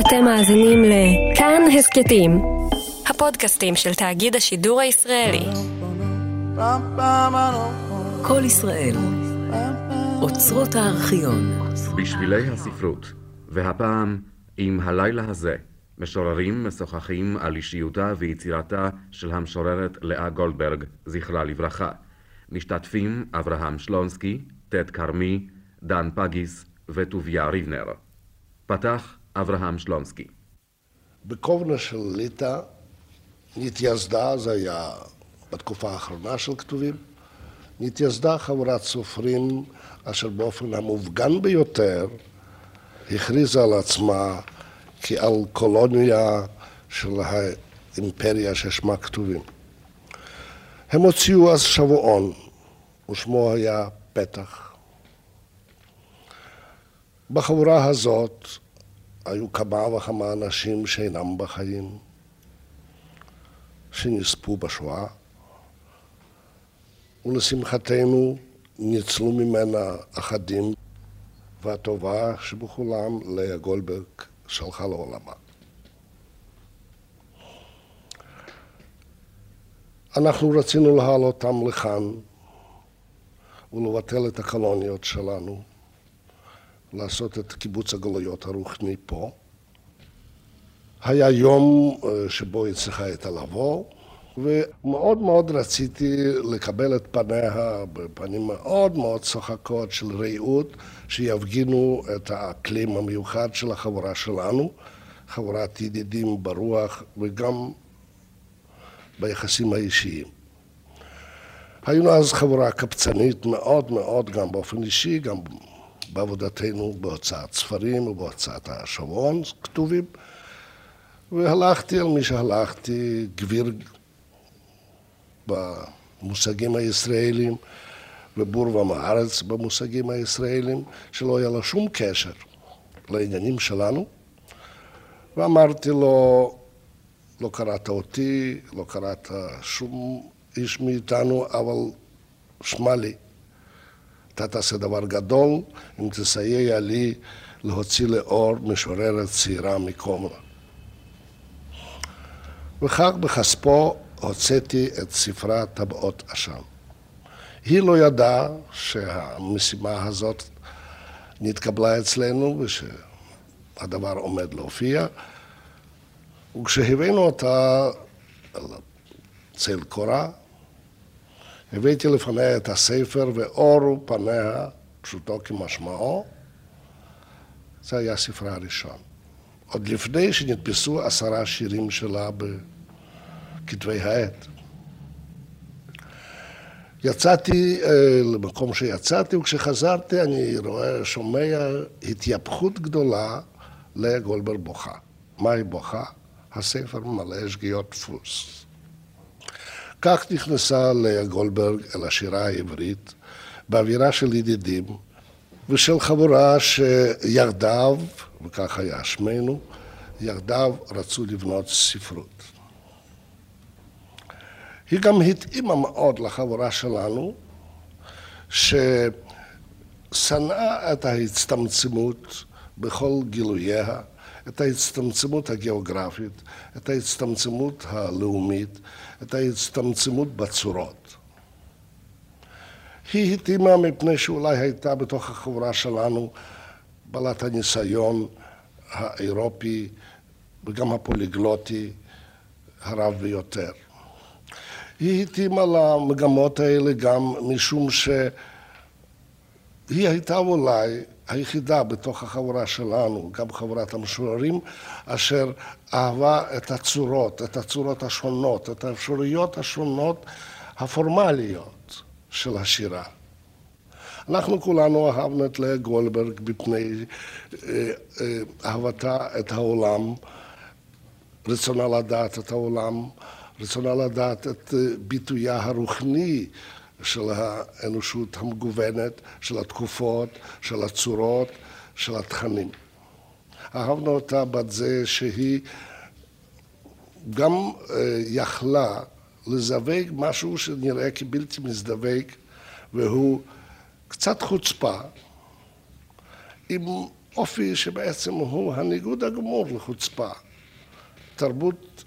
אתם מאזינים לכאן הסכתים, הפודקאסטים של תאגיד השידור הישראלי. כל ישראל, אוצרות הארכיון. בשבילי הספרות, והפעם עם הלילה הזה, משוררים משוחחים על אישיותה ויצירתה של המשוררת לאה גולדברג, זכרה לברכה. משתתפים אברהם שלונסקי, טד כרמי, דן פגיס וטוביה ריבנר. פתח אברהם שלונסקי. בקובנה של ליטא נתייסדה, זה היה בתקופה האחרונה של כתובים, נתייסדה חבורת סופרים אשר באופן המופגן ביותר הכריזה על עצמה כעל קולוניה של האימפריה ששמה כתובים. הם הוציאו אז שבועון, ושמו היה פתח. בחבורה הזאת היו כמה וכמה אנשים שאינם בחיים, שנספו בשואה, ולשמחתנו ניצלו ממנה אחדים, והטובה שבכולם לאה גולדברג שלחה לעולמה. אנחנו רצינו להעלות אותם לכאן ולבטל את הקולוניות שלנו, לעשות את קיבוץ הגלויות הרוחני פה. היה יום אה, שבו היא צריכה הייתה לבוא, ומאוד מאוד רציתי לקבל את פניה בפנים מאוד מאוד צוחקות של רעות, שיפגינו את האקלים המיוחד של החבורה שלנו, חבורת ידידים ברוח וגם ביחסים האישיים. היינו אז חבורה קפצנית מאוד מאוד, גם באופן אישי, גם בעבודתנו בהוצאת ספרים ובהוצאת השבועון, כתובים. והלכתי על מי שהלכתי, גביר במושגים הישראלים, ובור ומארץ במושגים הישראלים, שלא היה לו שום קשר לעניינים שלנו. ואמרתי לו, לא קראת אותי, לא קראת שום איש מאיתנו, אבל שמע לי, אתה תעשה דבר גדול אם תסייע לי להוציא לאור משוררת צעירה מקומרה. וכך בכספו הוצאתי את ספרה טבעות עשן. היא לא ידעה שהמשימה הזאת נתקבלה אצלנו ושהדבר עומד להופיע, וכשהבאנו אותה צל קורה, הבאתי לפניה את הספר ואורו פניה, פשוטו כמשמעו, זה היה ספרה הראשון. עוד לפני שנתפסו עשרה שירים שלה בכתבי העת. יצאתי אה, למקום שיצאתי, וכשחזרתי אני רואה, שומע התייפכות גדולה לגולדברג בוכה. מהי בוכה? הספר מלא שגיאות דפוס. כך נכנסה לאה גולדברג אל השירה העברית, באווירה של ידידים ושל חבורה שיחדיו, וכך היה שמנו, יחדיו רצו לבנות ספרות. היא גם התאימה מאוד לחבורה שלנו, ששנאה את ההצטמצמות בכל גילוייה, את ההצטמצמות הגיאוגרפית, את ההצטמצמות הלאומית, את ההצטמצמות בצורות. היא התאימה מפני שאולי הייתה בתוך החברה שלנו בעלת הניסיון האירופי וגם הפוליגלוטי הרב ביותר. היא התאימה למגמות האלה גם משום שהיא הייתה אולי היחידה בתוך החבורה שלנו, גם חברת המשוררים, אשר אהבה את הצורות, את הצורות השונות, את האפשרויות השונות הפורמליות של השירה. אנחנו כולנו אהבנו את לאה גולדברג מפני אה, אה, אהבתה את העולם, רצונה לדעת את העולם, רצונה לדעת את אה, ביטויה הרוחני של האנושות המגוונת, של התקופות, של הצורות, של התכנים. אהבנו אותה בת זה שהיא גם אה, יכלה לזווג משהו שנראה כבלתי מזדווג, והוא קצת חוצפה, עם אופי שבעצם הוא הניגוד הגמור לחוצפה. תרבות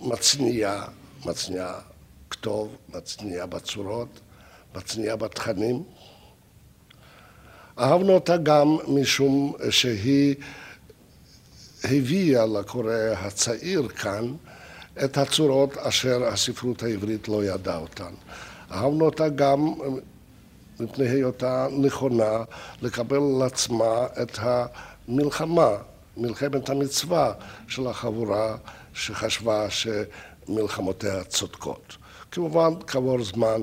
מצניעה, מצניעה כתוב, מצניעה בצורות, מצניעה בתכנים. אהבנו אותה גם משום שהיא הביאה לקורא הצעיר כאן את הצורות אשר הספרות העברית לא ידעה אותן. אהבנו אותה גם מפני היותה נכונה לקבל על עצמה את המלחמה, מלחמת המצווה של החבורה שחשבה שמלחמותיה צודקות. כמובן, כעבור זמן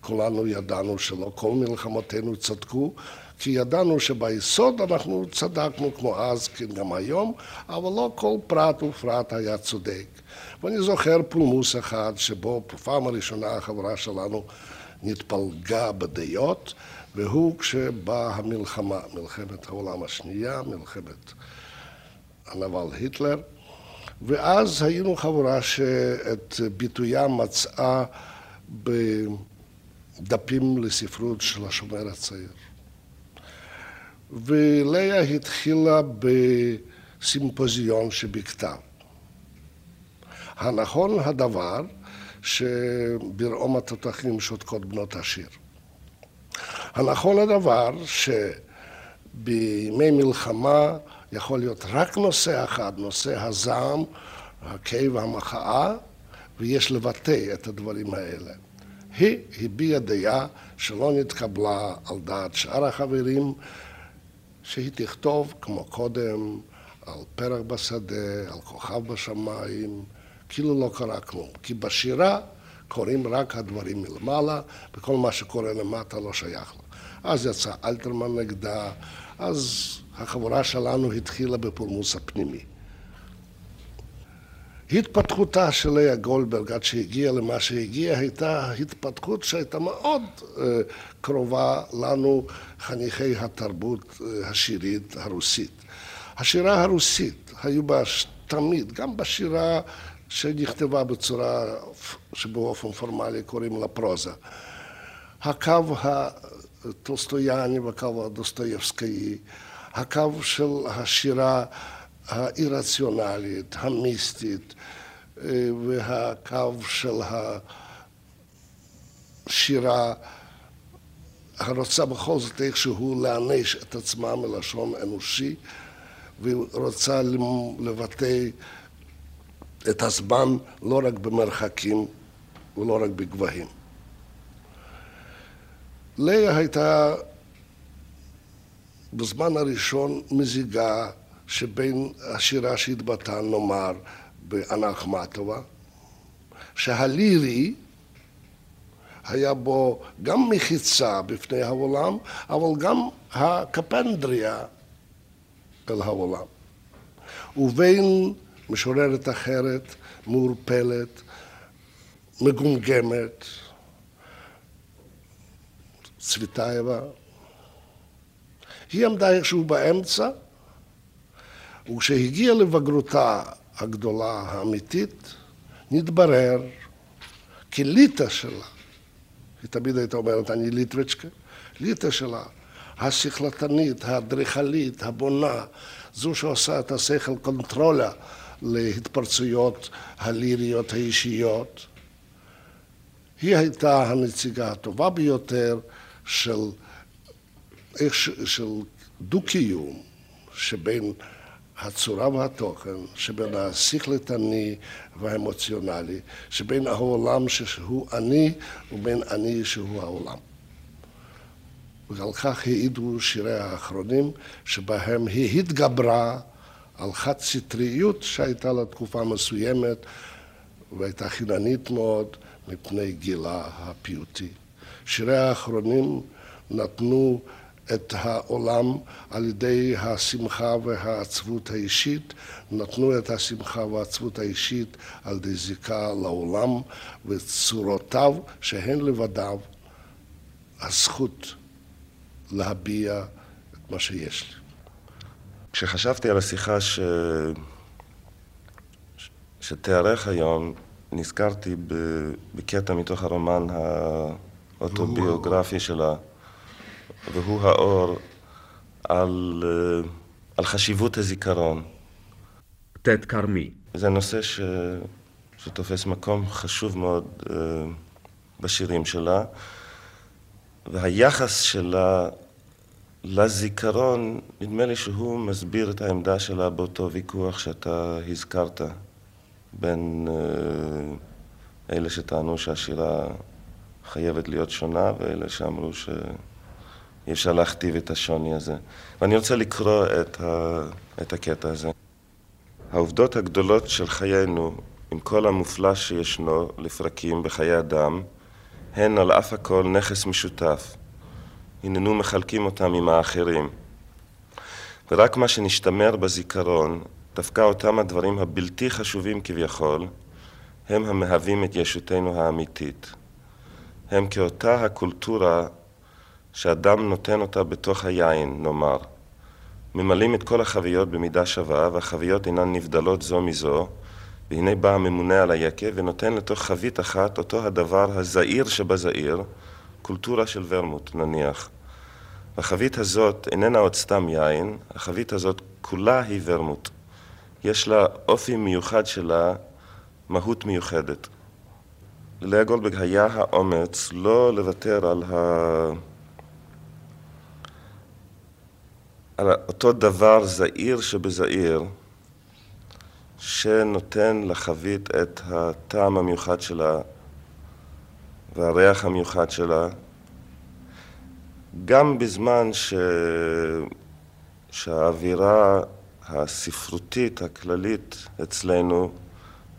כולנו ידענו שלא כל מלחמותינו צדקו, כי ידענו שביסוד אנחנו צדקנו כמו אז, כן גם היום, אבל לא כל פרט ופרט היה צודק. ואני זוכר פולמוס אחד שבו בפעם הראשונה החברה שלנו נתפלגה בדעות, והוא כשבאה המלחמה, מלחמת העולם השנייה, מלחמת הנבל היטלר, ואז היינו חבורה שאת ביטויה מצאה בדפים לספרות של השומר הצעיר. ולאה התחילה בסימפוזיון שבכתב. הנכון הדבר שברעום התותחים שותקות בנות השיר. הנכון הדבר שבימי מלחמה יכול להיות רק נושא אחד, נושא הזעם, הכאב והמחאה, ויש לבטא את הדברים האלה. היא הביעה דעה שלא נתקבלה על דעת שאר החברים, שהיא תכתוב כמו קודם על פרח בשדה, על כוכב בשמיים, כאילו לא קרה כלום. כי בשירה קורים רק הדברים מלמעלה, וכל מה שקורה למטה לא שייך לה. אז יצא אלתרמן נגדה, אז החבורה שלנו התחילה בפולמוס הפנימי. התפתחותה של לאה גולדברג עד שהגיעה למה שהגיעה הייתה התפתחות שהייתה מאוד uh, קרובה לנו חניכי התרבות uh, השירית הרוסית. השירה הרוסית היו בה תמיד, גם בשירה שנכתבה בצורה שבאופן פורמלי קוראים לה פרוזה. הקו הטולסטויאני והקו הדוסטויבסקאי, הקו של השירה האירציונלית, המיסטית, אה, והקו של השירה הרוצה בכל זאת איכשהו להעניש את עצמה מלשון אנושי, ורוצה לבטא את הזמן לא רק במרחקים ולא רק בגבהים. לאה הייתה בזמן הראשון מזיגה שבין השירה שהתבטאה, נאמר, באנה אחמטובה, שהלירי היה בו גם מחיצה בפני העולם, אבל גם הקפנדריה אל העולם. ובין משוררת אחרת, מעורפלת, מגומגמת, צביטייבה. היא עמדה איכשהו באמצע, וכשהגיעה לבגרותה הגדולה האמיתית, נתברר כי ליטא שלה, היא תמיד הייתה אומרת, אני ליטוויצ'קה, ליטא שלה, השכלתנית, האדריכלית, הבונה, זו שעושה את השכל קונטרולה להתפרצויות הליריות האישיות. היא הייתה הנציגה הטובה ביותר של, של דו-קיום שבין הצורה והתוכן, שבין השכלתני והאמוציונלי, שבין העולם שהוא אני ובין אני שהוא העולם. ועל כך העידו שירי האחרונים, שבהם היא התגברה על חד סטריות שהייתה לה תקופה מסוימת והייתה חיננית מאוד מפני גילה הפיוטי. שירי האחרונים נתנו את העולם על ידי השמחה והעצבות האישית, נתנו את השמחה והעצבות האישית על ידי זיקה לעולם וצורותיו שהן לבדיו הזכות להביע את מה שיש לי. כשחשבתי על השיחה ש... שתיארך היום, נזכרתי בקטע מתוך הרומן האוטוביוגרפי שלה, והוא האור על, אה, על חשיבות הזיכרון. ט' כרמי. זה נושא ש... שתופס מקום חשוב מאוד uh, בשירים שלה, והיחס שלה לזיכרון, נדמה לי שהוא מסביר את העמדה שלה באותו ויכוח שאתה הזכרת, בין uh, אלה שטענו שהשירה חייבת להיות שונה, ואלה שאמרו שאי אפשר להכתיב את השוני הזה. ואני רוצה לקרוא את, ה... את הקטע הזה. העובדות הגדולות של חיינו, עם כל המופלא שישנו לפרקים בחיי אדם, הן על אף הכל נכס משותף. הננו מחלקים אותם עם האחרים. ורק מה שנשתמר בזיכרון, דווקא אותם הדברים הבלתי חשובים כביכול, הם המהווים את ישותנו האמיתית. הם כאותה הקולטורה שאדם נותן אותה בתוך היין, נאמר. ממלאים את כל החביות במידה שווה, והחביות אינן נבדלות זו מזו, והנה בא הממונה על היקב ונותן לתוך חבית אחת אותו הדבר הזעיר שבזעיר, קולטורה של ורמוט נניח. החבית הזאת איננה עוד סתם יין, החבית הזאת כולה היא ורמוט. יש לה אופי מיוחד שלה, מהות מיוחדת. ללאה גולדברג היה האומץ לא לוותר על, ה... על אותו דבר זעיר שבזעיר, שנותן לחבית את הטעם המיוחד שלה והריח המיוחד שלה, גם בזמן ש... שהאווירה הספרותית הכללית אצלנו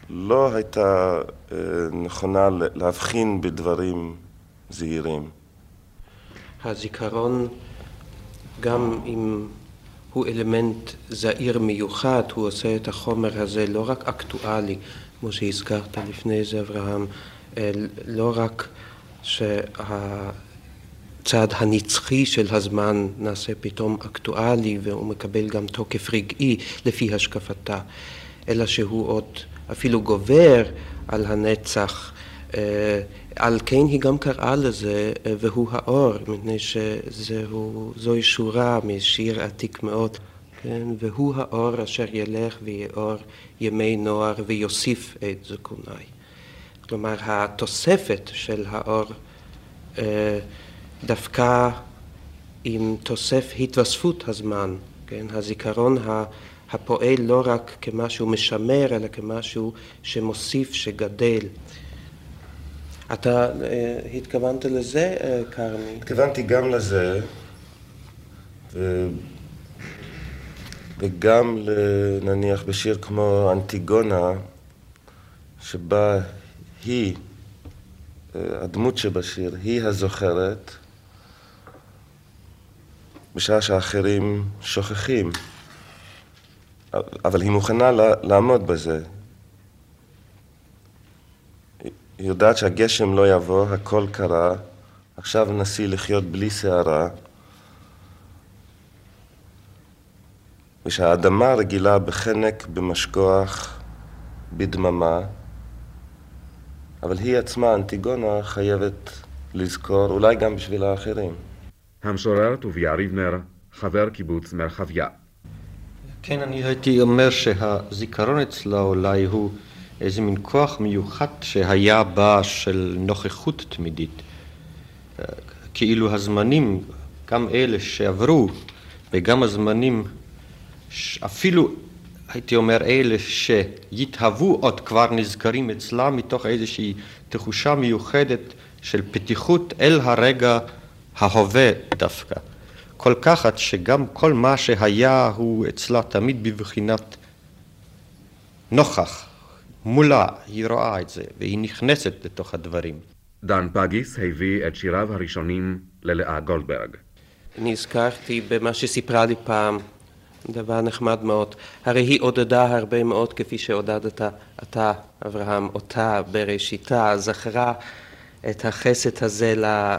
לא הייתה אה, נכונה להבחין בדברים זהירים. הזיכרון, גם אם הוא אלמנט זעיר מיוחד, הוא עושה את החומר הזה לא רק אקטואלי, כמו שהזכרת לפני זה, אברהם, לא רק שהצד הנצחי של הזמן נעשה פתאום אקטואלי והוא מקבל גם תוקף רגעי לפי השקפתה, אלא שהוא עוד אפילו גובר על הנצח. אה, על כן היא גם קראה לזה אה, והוא האור, מפני שזוהי שורה משיר עתיק מאוד, כן? והוא האור אשר ילך ויאור ימי נוער ויוסיף את זקוני. כלומר התוספת של האור אה, דווקא עם תוסף התווספות הזמן, כן? הזיכרון הפועל לא רק כמשהו משמר, אלא כמשהו שמוסיף, שגדל. אתה אה, התכוונת לזה, אה, כרמי? התכוונתי גם לזה, ו... וגם נניח בשיר כמו אנטיגונה, שבה היא, אה, הדמות שבשיר, היא הזוכרת, בשעה שאחרים שוכחים. אבל היא מוכנה לעמוד בזה. היא יודעת שהגשם לא יבוא, הכל קרה, עכשיו נסי לחיות בלי סערה. ושהאדמה רגילה בחנק, במשכוח, בדממה, אבל היא עצמה, אנטיגונה, חייבת לזכור, אולי גם בשביל האחרים. המשורר טוביה ריבנר, חבר קיבוץ מרחביה. כן, אני הייתי אומר שהזיכרון אצלה אולי הוא איזה מין כוח מיוחד שהיה בה של נוכחות תמידית. כאילו הזמנים, גם אלה שעברו, וגם הזמנים, אפילו הייתי אומר אלה שיתהוו עוד כבר נזכרים אצלה מתוך איזושהי תחושה מיוחדת של פתיחות אל הרגע ההווה דווקא. כל כך עד שגם כל מה שהיה הוא אצלה תמיד בבחינת נוכח, מולה, היא רואה את זה והיא נכנסת לתוך הדברים. דן פגיס הביא את שיריו הראשונים ללאה גולדברג. נזכרתי במה שסיפרה לי פעם, דבר נחמד מאוד. הרי היא עודדה הרבה מאוד כפי שעודדת אתה, אברהם, אותה בראשיתה, זכרה את החסד הזה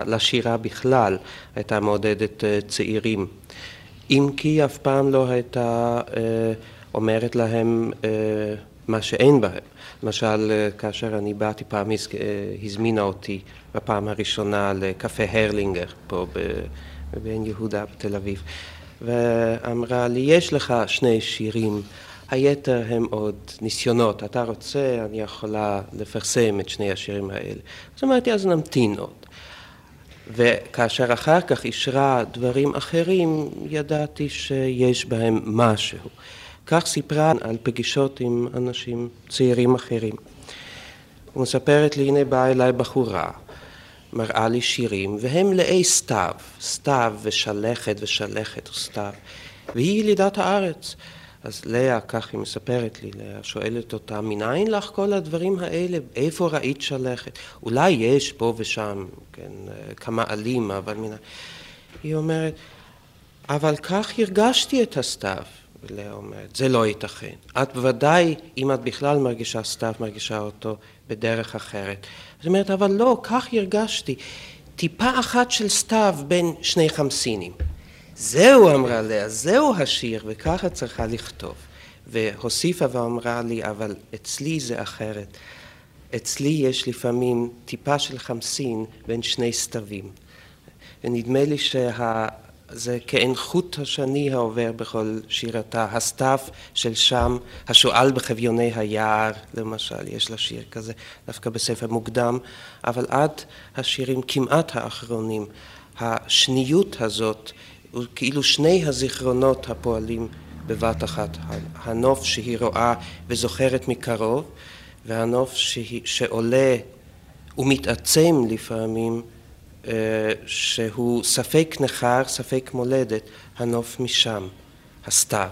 לשירה בכלל, הייתה מעודדת אה, צעירים. אם כי אף פעם לא הייתה אה, אומרת להם אה, מה שאין בהם. למשל, כאשר אני באתי פעם, הזמינה אותי בפעם הראשונה לקפה הרלינגר פה בבן יהודה בתל אביב. ואמרה לי, יש לך שני שירים, היתר הם עוד ניסיונות, אתה רוצה, אני יכולה לפרסם את שני השירים האלה. אז אמרתי, אז נמתין עוד. וכאשר אחר כך אישרה דברים אחרים, ידעתי שיש בהם משהו. כך סיפרה על פגישות עם אנשים צעירים אחרים. ומספרת לי, הנה באה אליי בחורה, מראה לי שירים, והם מלאי סתיו, סתיו ושלכת ושלכת וסתיו, והיא ילידת הארץ. אז לאה, כך היא מספרת לי, לאה שואלת אותה, מניין לך כל הדברים האלה? איפה ראית שלכת? אולי יש פה ושם, כן, כמה עלים, אבל מן... היא אומרת, אבל כך הרגשתי את הסתיו. ולאה אומרת, זה לא ייתכן. את בוודאי, אם את בכלל מרגישה סתיו, מרגישה אותו בדרך אחרת. זאת אומרת, אבל לא, כך הרגשתי. טיפה אחת של סתיו בין שני חמסינים. זהו, אמרה לאה, זהו השיר, וככה צריכה לכתוב. והוסיפה ואמרה לי, אבל אצלי זה אחרת. אצלי יש לפעמים טיפה של חמסין בין שני סתווים. ונדמה לי שה... זה כאין חוט השני העובר בכל שירתה, הסתיו של שם, השועל בחביוני היער, למשל, יש לה שיר כזה, דווקא בספר מוקדם, אבל עד השירים כמעט האחרונים, השניות הזאת, כאילו שני הזיכרונות הפועלים בבת אחת, הנוף שהיא רואה וזוכרת מקרוב, והנוף שהיא, שעולה ומתעצם לפעמים שהוא ספק נכר, ספק מולדת, הנוף משם, הסתיו.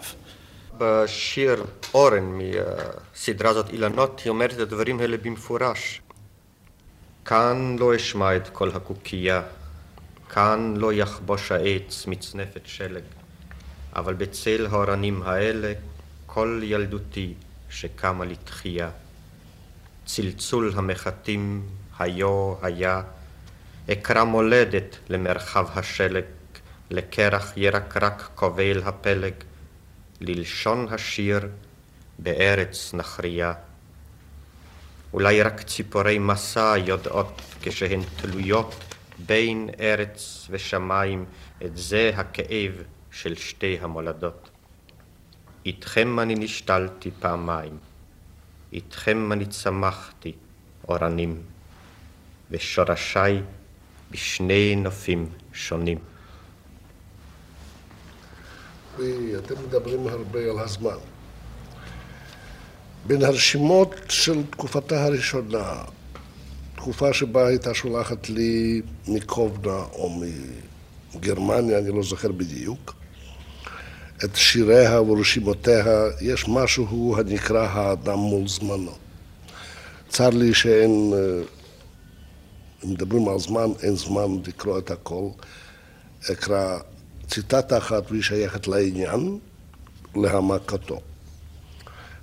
בשיר אורן מהסדרה הזאת אילנות, היא אומרת את הדברים האלה במפורש. כאן לא אשמע את כל הקוקייה, כאן לא יחבוש העץ מצנפת שלג, אבל בצל האורנים האלה כל ילדותי שקמה לתחייה. צלצול המחטים היו היה אקרא מולדת למרחב השלג, לקרח ירקרק כובל הפלג, ללשון השיר בארץ נחריה. אולי רק ציפורי מסע יודעות כשהן תלויות בין ארץ ושמיים את זה הכאב של שתי המולדות. איתכם אני נשתלתי פעמיים, איתכם אני צמחתי אורנים, ושורשיי בשני נופים שונים. אתם מדברים הרבה על הזמן. בין הרשימות של תקופתה הראשונה, תקופה שבה הייתה שולחת לי מקובנה או מגרמניה, אני לא זוכר בדיוק, את שיריה ורשימותיה, יש משהו הנקרא האדם מול זמנו. צר לי שאין אה, מדברים על זמן, אין זמן לקרוא את הכל. אקרא ציטטה אחת והיא שייכת לעניין, להעמקתו.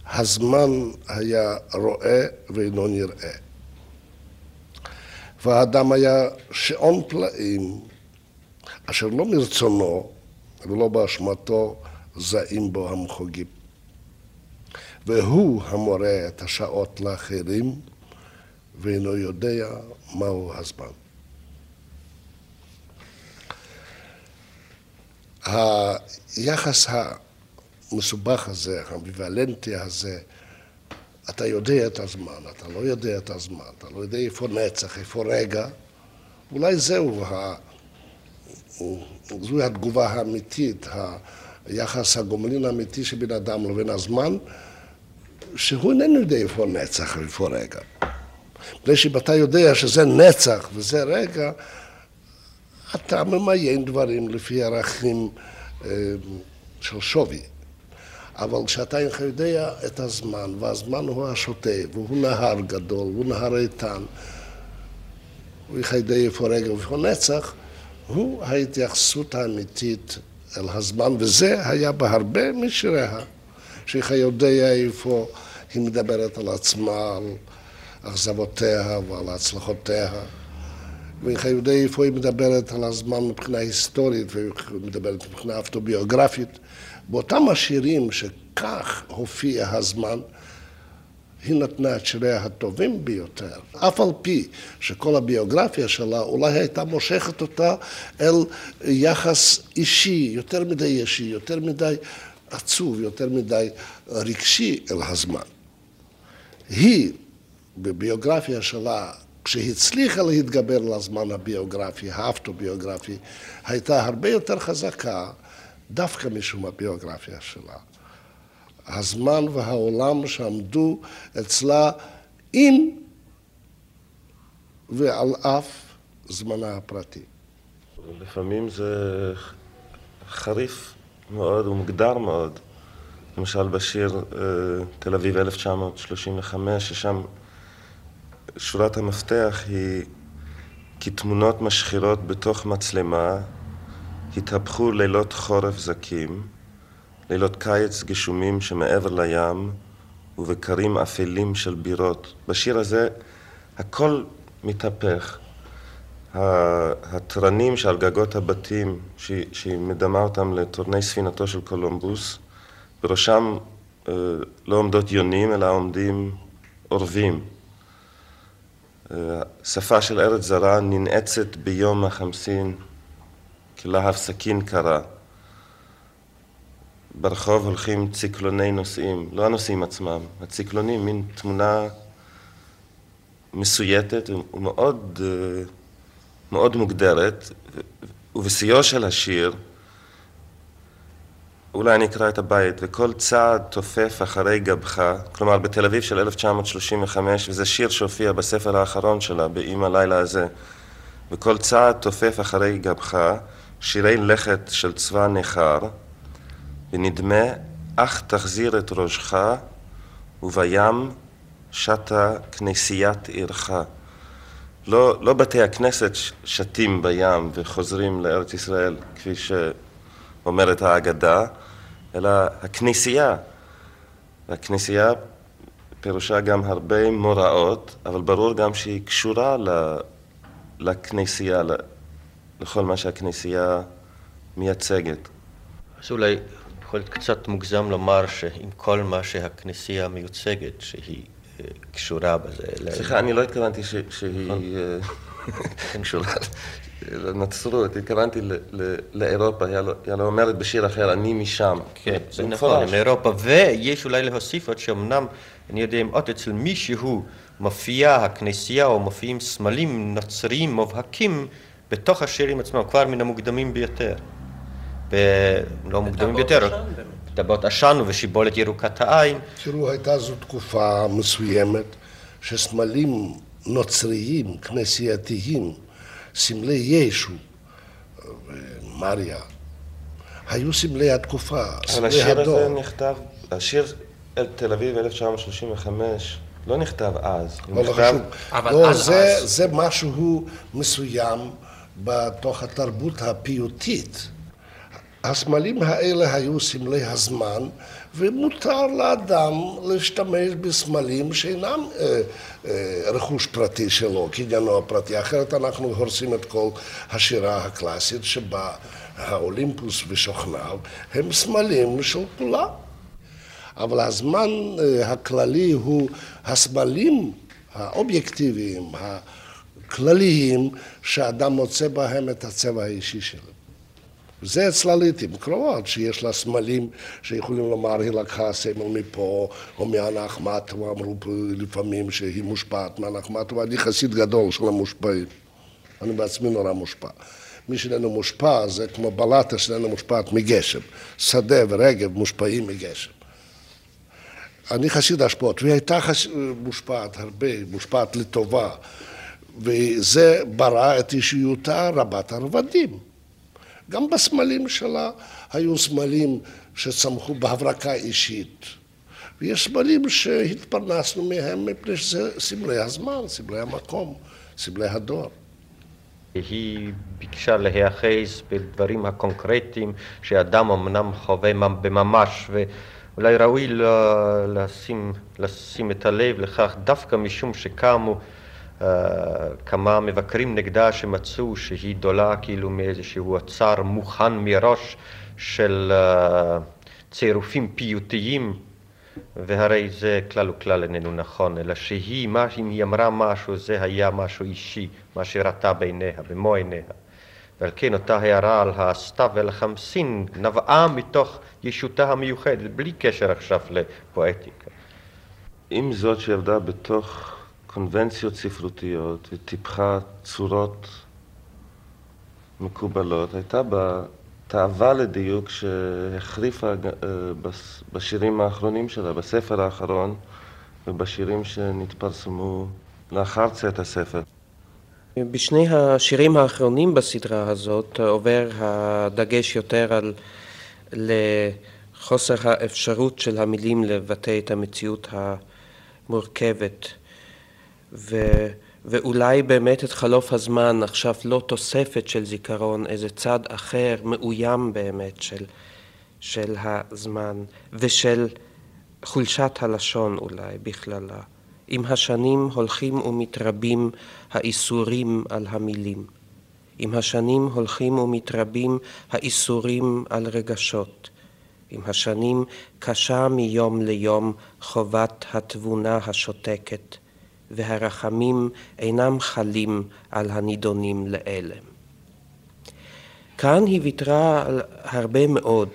הזמן היה רואה ואינו נראה. והאדם היה שעון פלאים, אשר לא מרצונו ולא באשמתו זעים בו המחוגים. והוא המורה את השעות לאחרים, ואינו יודע מהו הזמן. היחס המסובך הזה, האמביוולנטי הזה, אתה יודע את הזמן, אתה לא יודע את הזמן, אתה לא יודע איפה נצח, איפה רגע, אולי זהו, ה... זוהי התגובה האמיתית, היחס הגומלין האמיתי שבין אדם לבין הזמן, שהוא איננו יודע איפה נצח ואיפה רגע. מפני שאם אתה יודע שזה נצח וזה רגע, אתה ממיין דברים לפי ערכים אה, של שווי. אבל כשאתה אינך יודע את הזמן, והזמן הוא השוטף, והוא נהר גדול, והוא נהר איתן, יודע איפה רגע ואיפה נצח, הוא ההתייחסות האמיתית אל הזמן, וזה היה בהרבה משיריה, שאיך יודע איפה היא מדברת על עצמה, על... אכזבותיה ועל הצלחותיה. ואינך יודע איפה היא מדברת על הזמן מבחינה היסטורית והיא מדברת מבחינה אבטוביוגרפית. באותם השירים שכך הופיע הזמן, היא נתנה את שיריה הטובים ביותר, אף על פי שכל הביוגרפיה שלה אולי הייתה מושכת אותה אל יחס אישי, יותר מדי אישי, יותר מדי עצוב, יותר מדי רגשי אל הזמן. היא, בביוגרפיה שלה, כשהצליחה להתגבר על הזמן הביוגרפי, האפטוביוגרפי, הייתה הרבה יותר חזקה דווקא משום הביוגרפיה שלה. הזמן והעולם שעמדו אצלה עם ועל אף זמנה הפרטי. לפעמים זה חריף מאוד ומוגדר מאוד. למשל בשיר אה, תל אביב 1935, ששם שורת המפתח היא כי תמונות משחירות בתוך מצלמה התהפכו לילות חורף זקים, לילות קיץ גשומים שמעבר לים ובקרים אפלים של בירות. בשיר הזה הכל מתהפך. התרנים שעל גגות הבתים, שהיא מדמה אותם לתורני ספינתו של קולומבוס, בראשם אה, לא עומדות יונים, אלא עומדים עורבים. שפה של ארץ זרה ננעצת ביום החמסין כלהב סכין קרה. ברחוב הולכים ציקלוני נוסעים, לא הנוסעים עצמם, הציקלונים, מין תמונה מסויטת ומאוד אה, מאוד מוגדרת, ובשיאו של השיר, אולי אני אקרא את הבית, וכל צעד תופף אחרי גבך, כלומר בתל אביב של 1935, וזה שיר שהופיע בספר האחרון שלה, באם הלילה הזה, וכל צעד תופף אחרי גבך, שירי לכת של צבא ניכר, ונדמה, אך תחזיר את ראשך, ובים שטה כנסיית עירך. לא, לא בתי הכנסת שתים בים וחוזרים לארץ ישראל, כפי שאומרת האגדה, אלא הכנסייה. והכנסייה פירושה גם הרבה מוראות, אבל ברור גם שהיא קשורה לכנסייה, לכל מה שהכנסייה מייצגת. אז אולי יכול להיות קצת מוגזם לומר שעם כל מה שהכנסייה מיוצגת, שהיא אה, קשורה בזה. סליחה, אני לא התכוונתי שהיא נכון. אה, קשורה לנצרות, התכוונתי לאירופה, היא אומרת בשיר אחר, אני משם. כן, זה נכון, מאירופה, ויש אולי להוסיף עוד שאומנם, אני יודע אם עוד אצל מישהו מופיעה הכנסייה או מופיעים סמלים נוצריים מובהקים בתוך השירים עצמם, כבר מן המוקדמים ביותר. ולא מוקדמים ביותר, טבעות עשן ושיבולת ירוקת העין. תראו, הייתה זו תקופה מסוימת שסמלים נוצריים, כנסייתיים, סמלי ישו, מריה, היו סמלי התקופה, סמלי הדור. אבל השיר הזה נכתב, השיר אל תל אביב 1935 לא נכתב אז. לא, לא חשוב. אבל לא, זה, אז... זה משהו מסוים בתוך התרבות הפיוטית. הסמלים האלה היו סמלי הזמן, ומותר לאדם להשתמש בסמלים שאינם אה, אה, רכוש פרטי שלו, קניינו הפרטי, אחרת אנחנו הורסים את כל השירה הקלאסית שבה האולימפוס ושוכניו הם סמלים של כולם. אבל הזמן אה, הכללי הוא הסמלים האובייקטיביים, הכלליים, שאדם מוצא בהם את הצבע האישי שלו. זה אצלה לעיתים קרובות, שיש לה סמלים שיכולים לומר היא לקחה סמל מפה או מהנחמת, ואמרו לפעמים שהיא מושפעת מהנחמת, ואני חסיד גדול של המושפעים. אני בעצמי נורא מושפע. מי שאיננו מושפע זה כמו בלטה שאיננו מושפעת מגשם. שדה ורגב מושפעים מגשם. אני חסיד השפעות, והיא הייתה חס... מושפעת הרבה, מושפעת לטובה, וזה ברא את אישיותה רבת הרבדים. גם בסמלים שלה היו סמלים שצמחו בהברקה אישית. ויש סמלים שהתפרנסנו מהם מפני שזה סמלי הזמן, סמלי המקום, סמלי הדור. היא ביקשה להיאחז בדברים הקונקרטיים שאדם אמנם חווה בממש ואולי ראוי לשים, לשים את הלב לכך דווקא משום שקמו כמה מבקרים נגדה שמצאו שהיא דולה כאילו מאיזשהו אוצר מוכן מראש של uh, צירופים פיוטיים והרי זה כלל וכלל איננו נכון, אלא שהיא, מה, אם היא אמרה משהו, זה היה משהו אישי, מה שראתה בעיניה, במו עיניה. ועל כן אותה הערה על הסתיו ולחמסין נבעה מתוך ישותה המיוחדת, בלי קשר עכשיו לפואטיקה. עם זאת שעבדה בתוך קונבנציות ספרותיות וטיפחה צורות מקובלות, הייתה בה תאווה לדיוק שהחריפה אה, בשירים האחרונים שלה, בספר האחרון ובשירים שנתפרסמו לאחר צאת הספר. בשני השירים האחרונים בסדרה הזאת עובר הדגש יותר על לחוסר האפשרות של המילים לבטא את המציאות המורכבת ו... ואולי באמת את חלוף הזמן עכשיו לא תוספת של זיכרון, איזה צד אחר מאוים באמת של, של הזמן ושל חולשת הלשון אולי בכללה. עם השנים הולכים ומתרבים האיסורים על המילים. עם השנים הולכים ומתרבים האיסורים על רגשות. עם השנים קשה מיום ליום חובת התבונה השותקת. והרחמים אינם חלים על הנידונים לאלה. כאן היא ויתרה על הרבה מאוד,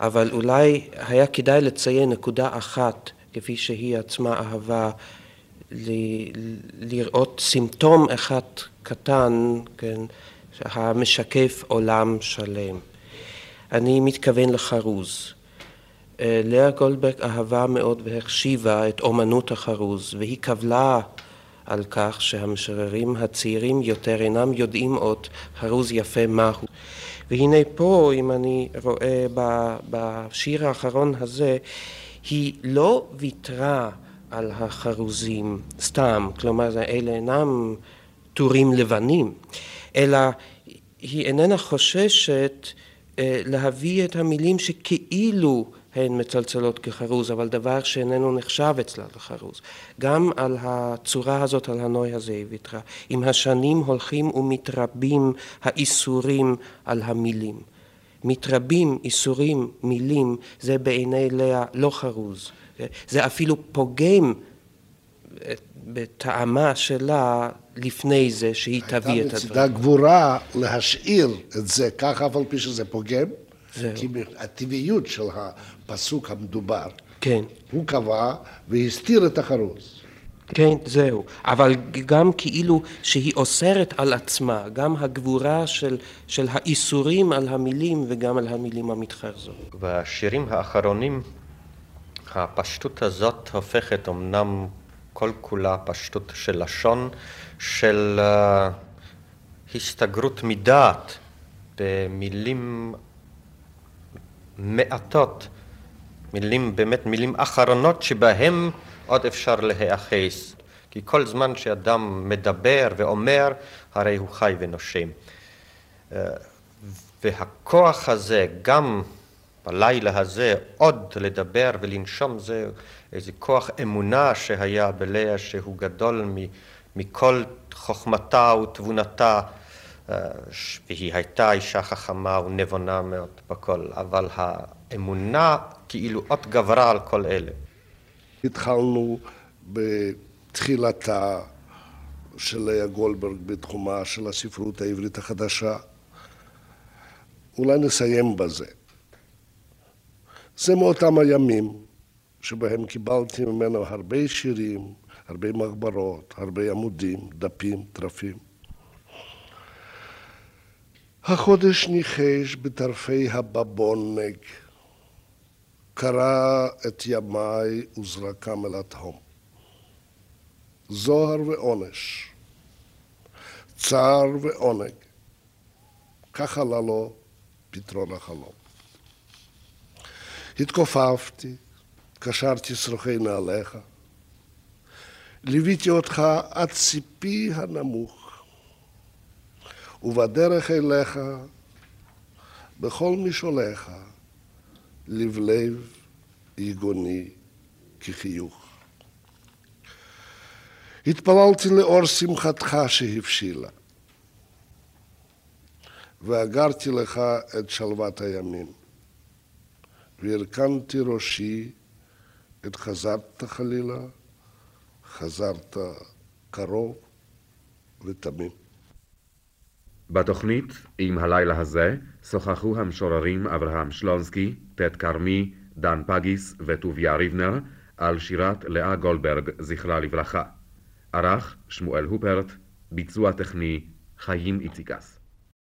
אבל אולי היה כדאי לציין נקודה אחת, כפי שהיא עצמה אהבה לראות סימפטום אחד קטן, כן, המשקף עולם שלם. אני מתכוון לחרוז. אה, לאה גולדברג אהבה מאוד והחשיבה את אומנות החרוז, והיא קבלה על כך שהמשוררים הצעירים יותר אינם יודעים עוד חרוז יפה מהו. והנה פה, אם אני רואה בשיר האחרון הזה, היא לא ויתרה על החרוזים סתם, כלומר אלה אינם טורים לבנים, אלא היא איננה חוששת אה, להביא את המילים שכאילו הן מצלצלות כחרוז, אבל דבר שאיננו נחשב אצלה לחרוז. גם על הצורה הזאת, על הנוי הזה היא ויתרה. עם השנים הולכים ומתרבים האיסורים על המילים. מתרבים איסורים, מילים, זה בעיני לאה לא חרוז. זה אפילו פוגם בטעמה שלה לפני זה שהיא תביא את הדברים. הייתה מצידה גבורה להשאיר את זה ככה, אף על פי שזה פוגם. כי הטבעיות של הפסוק המדובר, כן. הוא קבע והסתיר את החרוז. כן, זהו. אבל גם כאילו שהיא אוסרת על עצמה, גם הגבורה של, של האיסורים על המילים וגם על המילים המתחרזות. בשירים האחרונים הפשטות הזאת הופכת אמנם כל כולה פשטות של לשון, של uh, הסתגרות מדעת במילים מעטות, מילים, באמת מילים אחרונות שבהם עוד אפשר להיאחז. כי כל זמן שאדם מדבר ואומר, הרי הוא חי ונושם. אה, והכוח הזה, גם בלילה הזה, עוד לדבר ולנשום, זה איזה כוח אמונה שהיה בלאה, שהוא גדול מכל חוכמתה ותבונתה. והיא הייתה אישה חכמה ונבונה מאוד בכל, אבל האמונה כאילו עוד גברה על כל אלה. התחלנו בתחילתה של לאה גולדברג בתחומה של הספרות העברית החדשה. אולי נסיים בזה. זה מאותם הימים שבהם קיבלתי ממנו הרבה שירים, הרבה מחברות, הרבה עמודים, דפים, טרפים. החודש ניחש בטרפי הבבונג, קרע את ימיי וזרקם אל התהום. זוהר ועונש, צער ועונג, כך עלה לו פתרון החלום. התכופפתי, קשרתי שרוכי נעליך, ליוויתי אותך עד ציפי הנמוך. ובדרך אליך, בכל משעוליך, לבלב יגוני כחיוך. התפללתי לאור שמחתך שהבשילה, ואגרתי לך את שלוות הימים, והרכנתי ראשי אם חזרת חלילה, חזרת קרוב ותמים. בתוכנית "עם הלילה הזה" שוחחו המשוררים אברהם שלונסקי, טט כרמי, דן פגיס וטוביה ריבנר על שירת לאה גולדברג, זכרה לברכה. ערך שמואל הופרט, ביצוע טכני חיים איציקס.